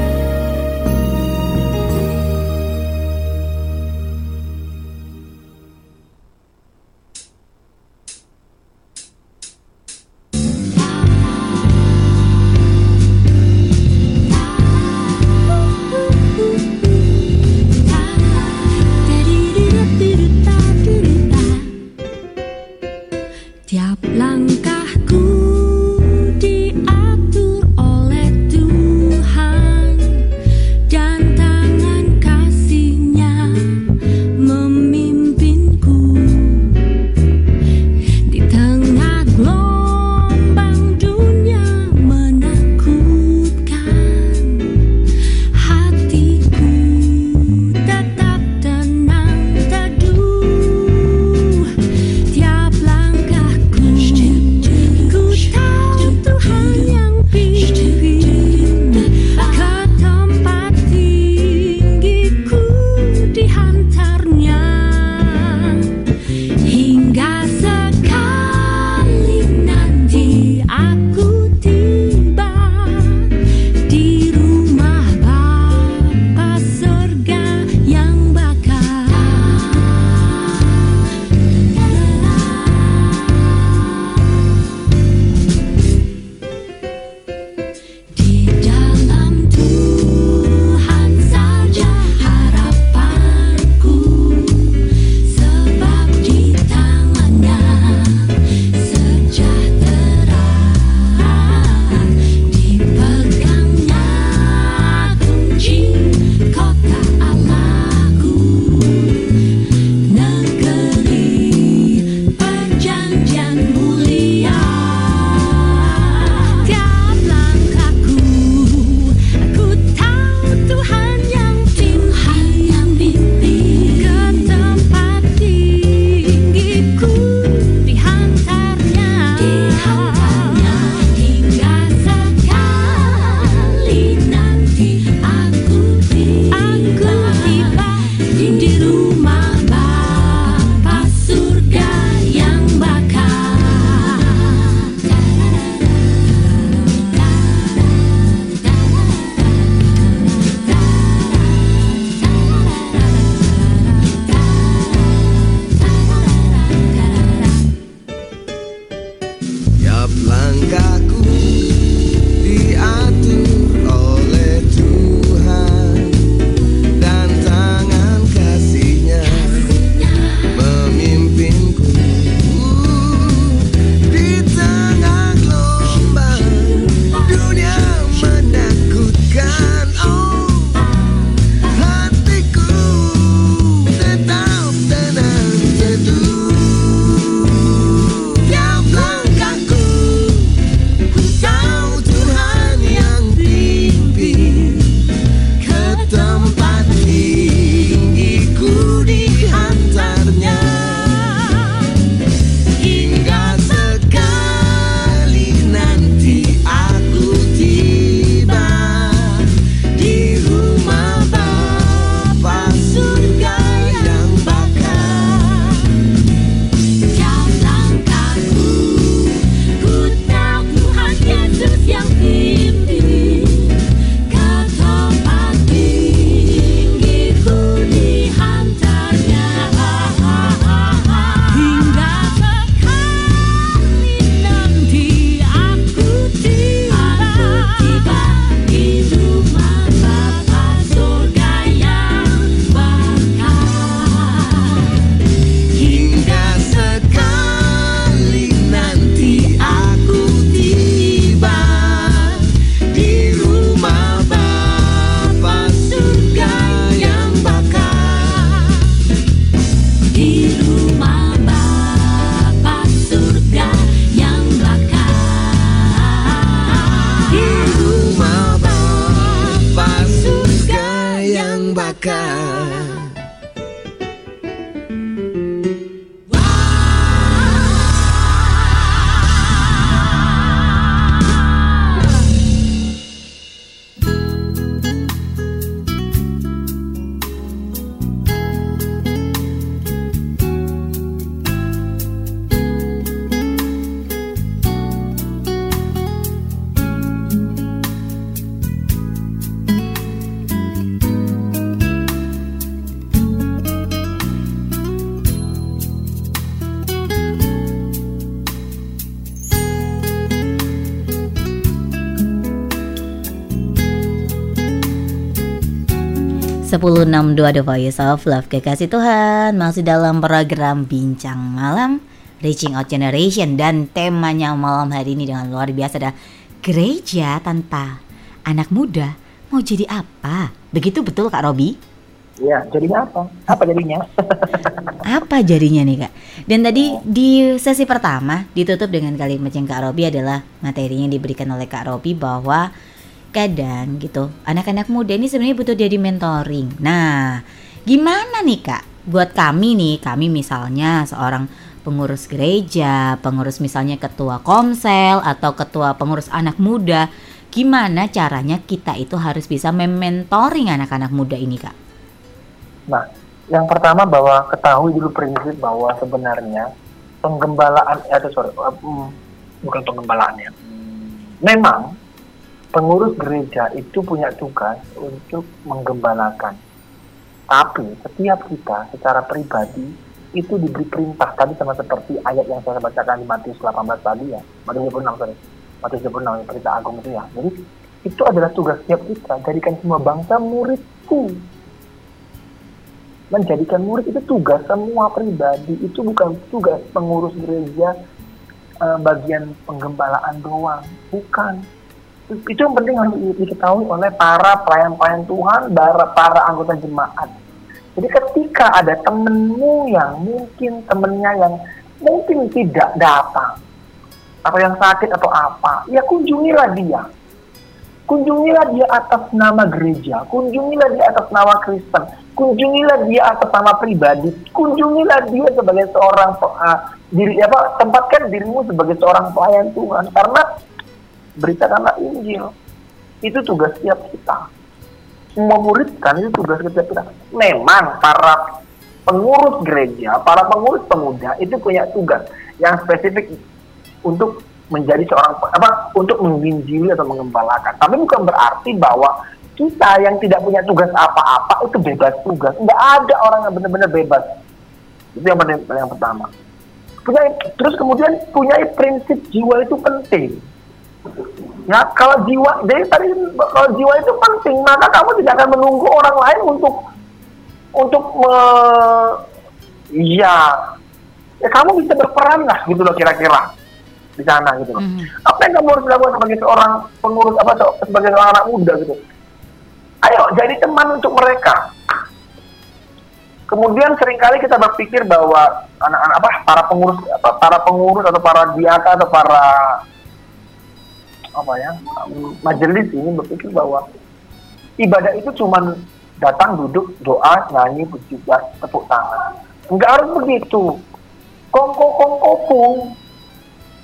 1062 The Voice of Love Kekasih Tuhan Masih dalam program Bincang Malam Reaching Out Generation Dan temanya malam hari ini dengan luar biasa ada Gereja tanpa anak muda Mau jadi apa? Begitu betul Kak Robi? Ya, jadinya apa? Apa jadinya? apa jadinya nih Kak? Dan tadi di sesi pertama ditutup dengan kalimat yang Kak Robi adalah materinya diberikan oleh Kak Robi bahwa kadang gitu anak-anak muda ini sebenarnya butuh jadi mentoring. Nah, gimana nih kak? Buat kami nih, kami misalnya seorang pengurus gereja, pengurus misalnya ketua komsel atau ketua pengurus anak muda, gimana caranya kita itu harus bisa mementoring anak-anak muda ini kak? Nah, yang pertama bahwa ketahui dulu prinsip bahwa sebenarnya penggembalaan, eh, sorry, uh, bukan penggembalaan ya. Memang pengurus gereja itu punya tugas untuk menggembalakan. Tapi setiap kita secara pribadi itu diberi perintah tadi sama seperti ayat yang saya bacakan di Matius 18 tadi ya. Matius 26 sorry. Matius 26 perintah agung itu ya. Jadi itu adalah tugas setiap kita. Jadikan semua bangsa muridku. Menjadikan murid itu tugas semua pribadi. Itu bukan tugas pengurus gereja uh, bagian penggembalaan doang. Bukan itu yang penting harus diketahui oleh para pelayan-pelayan Tuhan, para, para anggota jemaat. Jadi ketika ada temenmu yang mungkin temennya yang mungkin tidak datang, atau yang sakit atau apa, ya kunjungilah dia. Kunjungilah dia atas nama gereja, kunjungilah dia atas nama Kristen, kunjungilah dia atas nama pribadi, kunjungilah dia sebagai seorang uh, diri apa tempatkan dirimu sebagai seorang pelayan Tuhan karena beritakanlah Injil. Itu tugas setiap kita. Memuridkan itu tugas setiap kita. Memang para pengurus gereja, para pengurus pemuda itu punya tugas yang spesifik untuk menjadi seorang apa untuk menginjili atau mengembalakan. Tapi bukan berarti bahwa kita yang tidak punya tugas apa-apa itu bebas tugas. Tidak ada orang yang benar-benar bebas. Itu yang, yang pertama. Punya terus kemudian punya prinsip jiwa itu penting. Ya, kalau jiwa, jadi tadi kalau jiwa itu penting, maka kamu tidak akan menunggu orang lain untuk untuk me, ya, ya kamu bisa berperan lah gitu loh kira-kira di sana gitu loh. Mm. Apa yang kamu harus lakukan sebagai seorang pengurus apa sebagai seorang anak muda gitu? jadi teman untuk mereka. Kemudian sering kali kita berpikir bahwa anak-anak apa para pengurus apa, para pengurus atau para diaka atau para apa ya majelis ini berpikir bahwa ibadah itu cuma datang duduk doa nyanyi puji tepuk tangan. Nggak harus begitu. Kongko kongko pun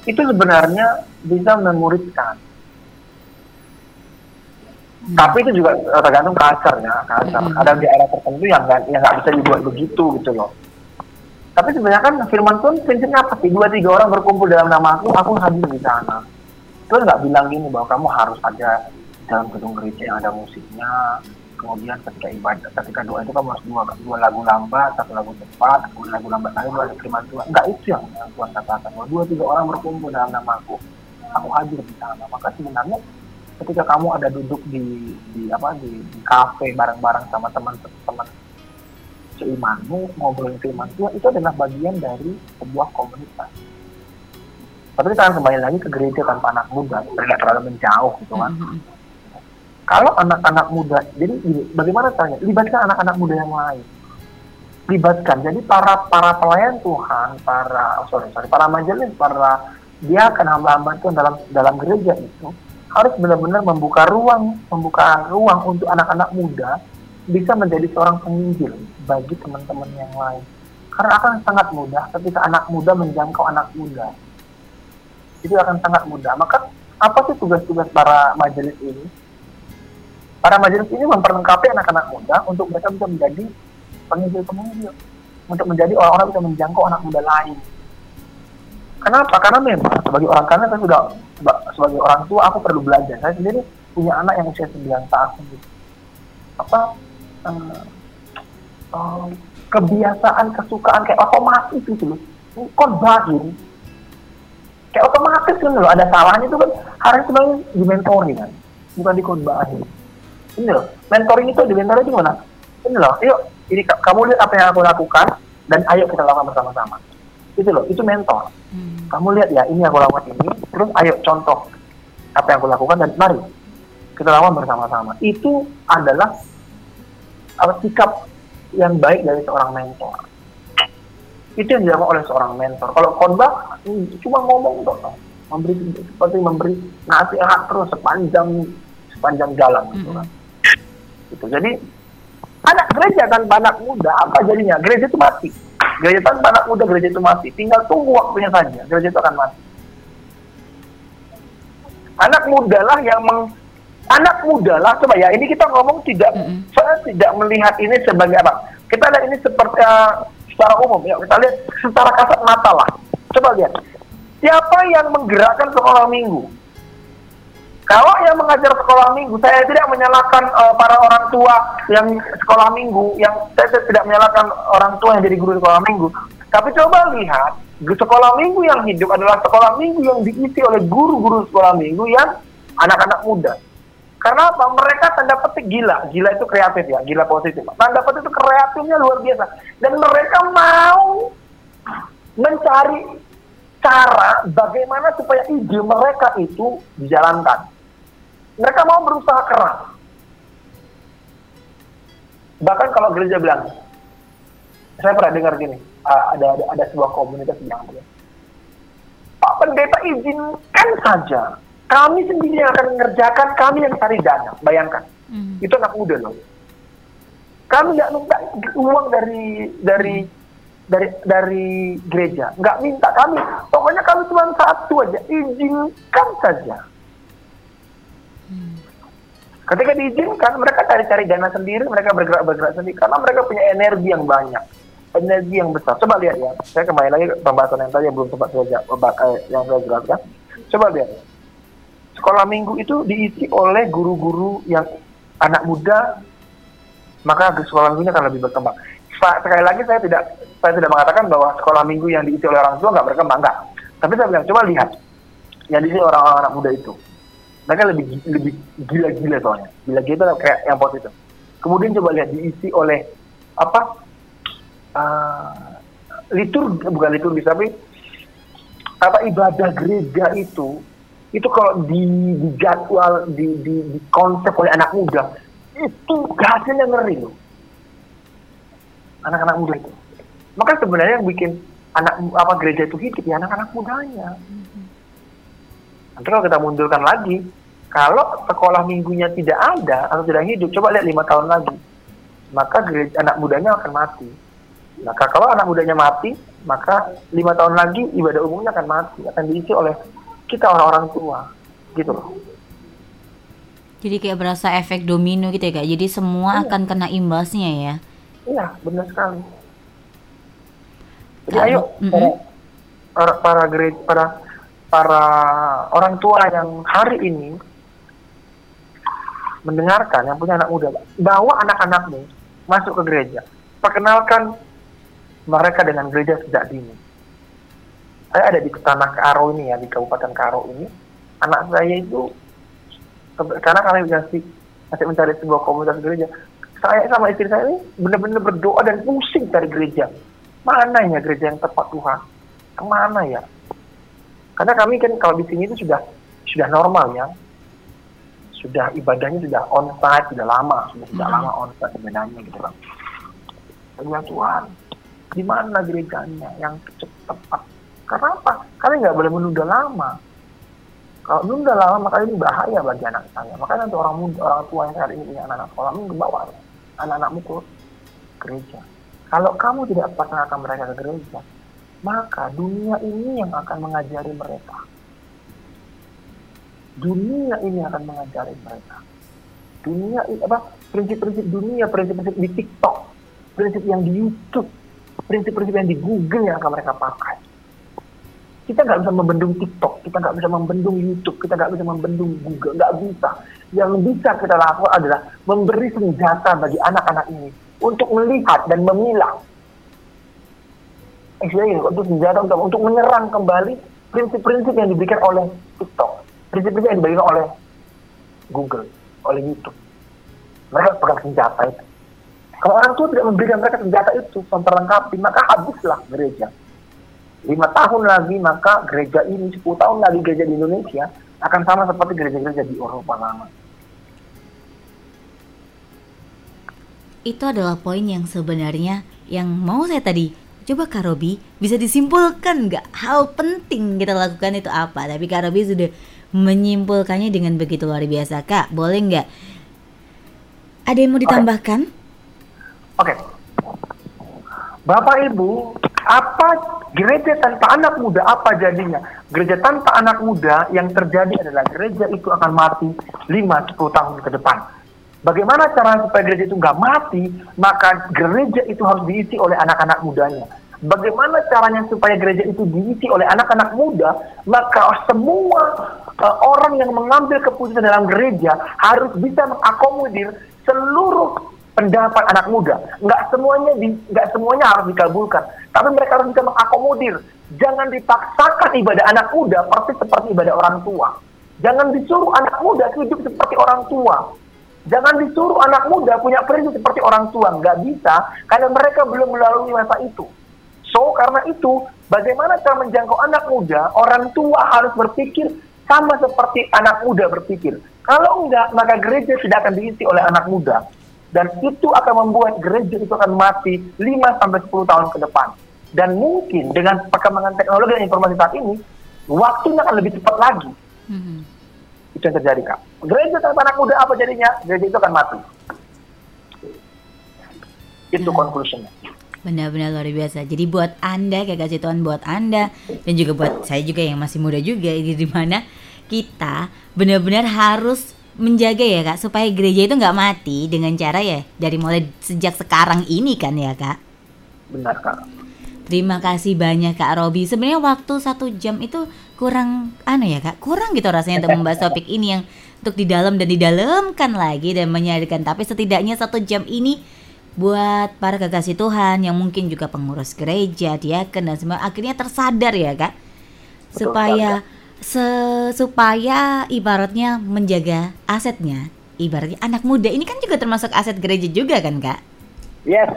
itu sebenarnya bisa memuridkan. Tapi itu juga tergantung kasarnya kasar Mm-hmm. ada di area tertentu yang nggak yang nggak bisa dibuat begitu gitu loh. Tapi sebenarnya kan firman Tuhan prinsipnya apa sih? Dua tiga orang berkumpul dalam nama aku aku hadir di sana Tuhan nggak bilang gini bahwa kamu harus ada dalam gedung gereja yang ada musiknya. Kemudian ketika ibadah ketika doa itu kamu harus dua dua lagu lambat satu lagu cepat kemudian lagu lambat lagi dua lagu firman Tuhan. Nggak itu yang Tuhan katakan bahwa dua tiga orang berkumpul dalam nama aku. Aku hadir di sana. Maka sebenarnya ketika kamu ada duduk di di apa di, di kafe bareng-bareng sama teman-teman seimanmu ngobrolin firman Tuhan itu adalah bagian dari sebuah komunitas tapi kita akan kembali lagi ke gereja tanpa anak muda tidak terlalu menjauh gitu kan. Kalau anak-anak muda jadi bagaimana caranya? Libatkan anak-anak muda yang lain. Libatkan. Jadi para para pelayan Tuhan para oh, sorry sorry para majelis para dia akan hamba-hamba Tuhan dalam dalam gereja itu harus benar-benar membuka ruang membuka ruang untuk anak-anak muda bisa menjadi seorang penginjil bagi teman-teman yang lain. Karena akan sangat mudah ketika anak muda menjangkau anak muda itu akan sangat mudah maka apa sih tugas-tugas para majelis ini para majelis ini memperlengkapi anak-anak muda untuk mereka bisa menjadi penginjil-penginjil untuk menjadi orang-orang bisa menjangkau anak muda lain Kenapa? Karena memang sebagai orang karena saya sudah sebagai orang tua aku perlu belajar. Saya sendiri punya anak yang usia 9 tahun. Apa eh, eh, kebiasaan kesukaan kayak otomatis gitu loh. Khotbahin kayak otomatis kan loh ada salahnya itu kan harus sebenarnya di mentoring kan bukan di khotbahin. Ini loh, mentoring itu di mentoring gimana? Ini loh, yuk ini ka- kamu lihat apa yang aku lakukan dan ayo kita lakukan bersama-sama. Itu loh, itu mentor kamu lihat ya ini aku lakukan ini terus ayo contoh apa yang aku lakukan dan mari kita lakukan bersama-sama itu adalah apa sikap yang baik dari seorang mentor itu yang dilakukan oleh seorang mentor. Kalau khotbah hmm, cuma ngomong dong. Memberi seperti memberi nasihat terus sepanjang sepanjang jalan gitu kan. Gitu. Jadi anak gereja kan anak muda apa jadinya? Gereja itu mati. Gereja tanpa anak muda gereja itu mati. Tinggal tunggu waktunya saja gereja itu akan mati. Anak muda lah yang meng anak muda lah coba ya ini kita ngomong tidak saya tidak melihat ini sebagai apa? Kita lihat ini seperti uh, secara umum ya kita lihat secara kasat mata lah coba lihat siapa yang menggerakkan sekolah minggu kalau yang mengajar sekolah minggu, saya tidak menyalahkan uh, para orang tua yang sekolah minggu, yang saya tidak menyalahkan orang tua yang jadi guru sekolah minggu. Tapi coba lihat, sekolah minggu yang hidup adalah sekolah minggu yang diisi oleh guru-guru sekolah minggu yang anak-anak muda. Karena apa? Mereka tanda petik gila, gila itu kreatif ya, gila positif. Tanda petik itu kreatifnya luar biasa. Dan mereka mau mencari cara bagaimana supaya ide mereka itu dijalankan mereka mau berusaha keras. Bahkan kalau gereja bilang, saya pernah dengar gini, uh, ada, ada ada sebuah komunitas bilang Pak Pendeta izinkan saja, kami sendiri yang akan mengerjakan, kami yang cari dana. Bayangkan, itu anak muda loh. Kami nggak minta uang dari dari dari dari gereja, nggak minta kami. Pokoknya kami cuma satu aja, izinkan saja. Ketika diizinkan, mereka cari-cari dana sendiri, mereka bergerak-bergerak sendiri, karena mereka punya energi yang banyak, energi yang besar. Coba lihat ya, saya kembali lagi ke pembahasan yang tadi yang belum sempat saya jawab, eh, yang saya jelaskan. Coba lihat, sekolah minggu itu diisi oleh guru-guru yang anak muda, maka sekolah minggunya akan lebih berkembang. Sekali lagi saya tidak saya tidak mengatakan bahwa sekolah minggu yang diisi oleh orang tua nggak berkembang, nggak. Tapi saya bilang, coba lihat, yang diisi orang-orang anak muda itu mereka lebih lebih gila-gila soalnya gila-gila kayak yang positif kemudian coba lihat diisi oleh apa uh, litur bukan liturgi tapi apa ibadah gereja itu itu kalau di, di jadwal di, di, di konsep oleh anak muda itu hasilnya ngeri loh. Anak-anak muda itu. Maka sebenarnya yang bikin anak apa gereja itu hidup ya anak-anak mudanya. Nanti kalau kita mundurkan lagi, kalau sekolah minggunya tidak ada atau tidak hidup, coba lihat lima tahun lagi, maka gereja, anak mudanya akan mati. Maka kalau anak mudanya mati, maka lima tahun lagi ibadah umumnya akan mati, akan diisi oleh kita orang-orang tua, gitu loh. Jadi kayak berasa efek domino gitu ya kak. Jadi semua Iya. akan kena imbasnya ya. Iya, benar sekali. Jadi ayo Mm-mm. para para para gereja, para para orang tua yang hari ini mendengarkan yang punya anak muda, bawa anak-anakmu masuk ke gereja, perkenalkan mereka dengan gereja sejak dini. Saya ada di tanah Karo ini ya di Kabupaten Karo ini, anak saya itu karena kami masih masih mencari sebuah komunitas gereja, saya sama istri saya ini benar-benar berdoa dan pusing cari gereja. Mana ya gereja yang tepat Tuhan? Ke mana ya? Karena kami kan kalau di sini itu sudah sudah normal ya, sudah ibadahnya sudah on site sudah lama, sudah sudah lama on site ibadahnya gitu kan. Ya Tuhan, di mana gerejanya yang tepat? Karena apa? Kalian nggak boleh menunda lama. Kalau menunda lama maka ini bahaya bagi anak saya. Makanya nanti orang muda, orang tua yang saat ini punya anak-anak sekolah minggu bawa anak-anakmu ke gereja. Kalau kamu tidak pasangan mereka ke gereja, maka dunia ini yang akan mengajari mereka. Dunia ini akan mengajari mereka. Dunia apa? Prinsip-prinsip dunia, prinsip-prinsip di TikTok, prinsip yang di YouTube, prinsip-prinsip yang di Google yang akan mereka pakai. Kita nggak bisa membendung TikTok, kita nggak bisa membendung YouTube, kita nggak bisa membendung Google, nggak bisa. Yang bisa kita lakukan adalah memberi senjata bagi anak-anak ini untuk melihat dan memilah. Istilahnya untuk senjata untuk, untuk menyerang kembali prinsip-prinsip yang diberikan oleh TikTok, prinsip-prinsip yang diberikan oleh Google, oleh YouTube. Mereka pegang senjata itu. Kalau orang tua tidak memberikan mereka senjata itu memperlengkapi, maka habislah gereja. Lima tahun lagi maka gereja ini, 10 tahun lagi gereja di Indonesia akan sama seperti gereja-gereja di Eropa lama. Itu adalah poin yang sebenarnya yang mau saya tadi. Coba Kak Robi bisa disimpulkan nggak hal penting kita lakukan itu apa? Tapi Kak Robi sudah menyimpulkannya dengan begitu luar biasa. Kak boleh nggak? Ada yang mau ditambahkan? Oke. Bapak Ibu, apa gereja tanpa anak muda apa jadinya? Gereja tanpa anak muda yang terjadi adalah gereja itu akan mati 5-10 tahun ke depan. Bagaimana cara supaya gereja itu nggak mati? Maka gereja itu harus diisi oleh anak-anak mudanya. Bagaimana caranya supaya gereja itu diisi oleh anak-anak muda? Maka semua uh, orang yang mengambil keputusan dalam gereja harus bisa mengakomodir seluruh pendapat anak muda. Nggak semuanya di, nggak semuanya harus dikabulkan, tapi mereka harus bisa mengakomodir. Jangan dipaksakan ibadah anak muda persis seperti ibadah orang tua. Jangan disuruh anak muda hidup seperti orang tua. Jangan disuruh anak muda punya prinsip seperti orang tua. Nggak bisa, karena mereka belum melalui masa itu. So, karena itu, bagaimana cara menjangkau anak muda, orang tua harus berpikir sama seperti anak muda berpikir. Kalau enggak, maka gereja tidak akan diisi oleh anak muda. Dan itu akan membuat gereja itu akan mati 5-10 tahun ke depan. Dan mungkin dengan perkembangan teknologi dan informasi saat ini, waktunya akan lebih cepat lagi. Itu yang terjadi, Kak. Gereja tanpa anak muda apa jadinya? Gereja itu akan mati. Itu conclusionnya. Benar-benar luar biasa. Jadi buat Anda, kayak kasih Tuhan buat Anda dan juga buat saya juga yang masih muda juga ini di mana kita benar-benar harus menjaga ya kak supaya gereja itu nggak mati dengan cara ya dari mulai sejak sekarang ini kan ya kak. Benar kak. Terima kasih banyak Kak Robi. Sebenarnya waktu satu jam itu kurang anu ya kak, kurang gitu rasanya untuk membahas topik ini yang untuk di dalam dan didalamkan lagi dan menyadarkan. Tapi setidaknya satu jam ini buat para kekasih Tuhan yang mungkin juga pengurus gereja, diaken dan semua akhirnya tersadar ya kak, Betul supaya se supaya ibaratnya menjaga asetnya, ibaratnya anak muda ini kan juga termasuk aset gereja juga kan kak? Yes.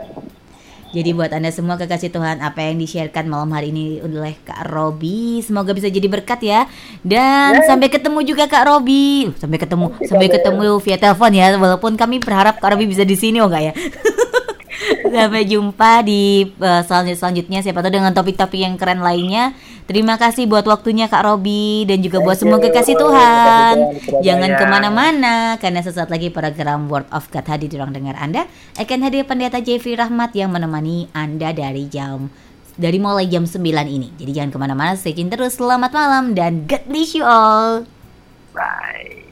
Jadi buat Anda semua kekasih Tuhan, apa yang di-sharekan malam hari ini oleh Kak Robi, semoga bisa jadi berkat ya. Dan Yes. sampai ketemu juga Kak Robi. Uh, Sampai ketemu, sampai ketemu via telepon ya. Walaupun kami berharap Kak Robi bisa di sini oh enggak ya. Sampai jumpa di uh, selanjut selanjutnya siapa tahu dengan topik-topik yang keren lainnya. Terima kasih buat waktunya Kak Robi dan juga buat semua kekasih Tuhan. Jangan ke mana-mana karena sesaat lagi program Word of God hadir di ruang dengar Anda akan hadir pendeta Jeffrey Rahmat yang menemani Anda dari jam dari mulai jam 9 ini. Jadi jangan ke mana-mana, stay tune terus. Selamat malam dan God bless you all. Bye.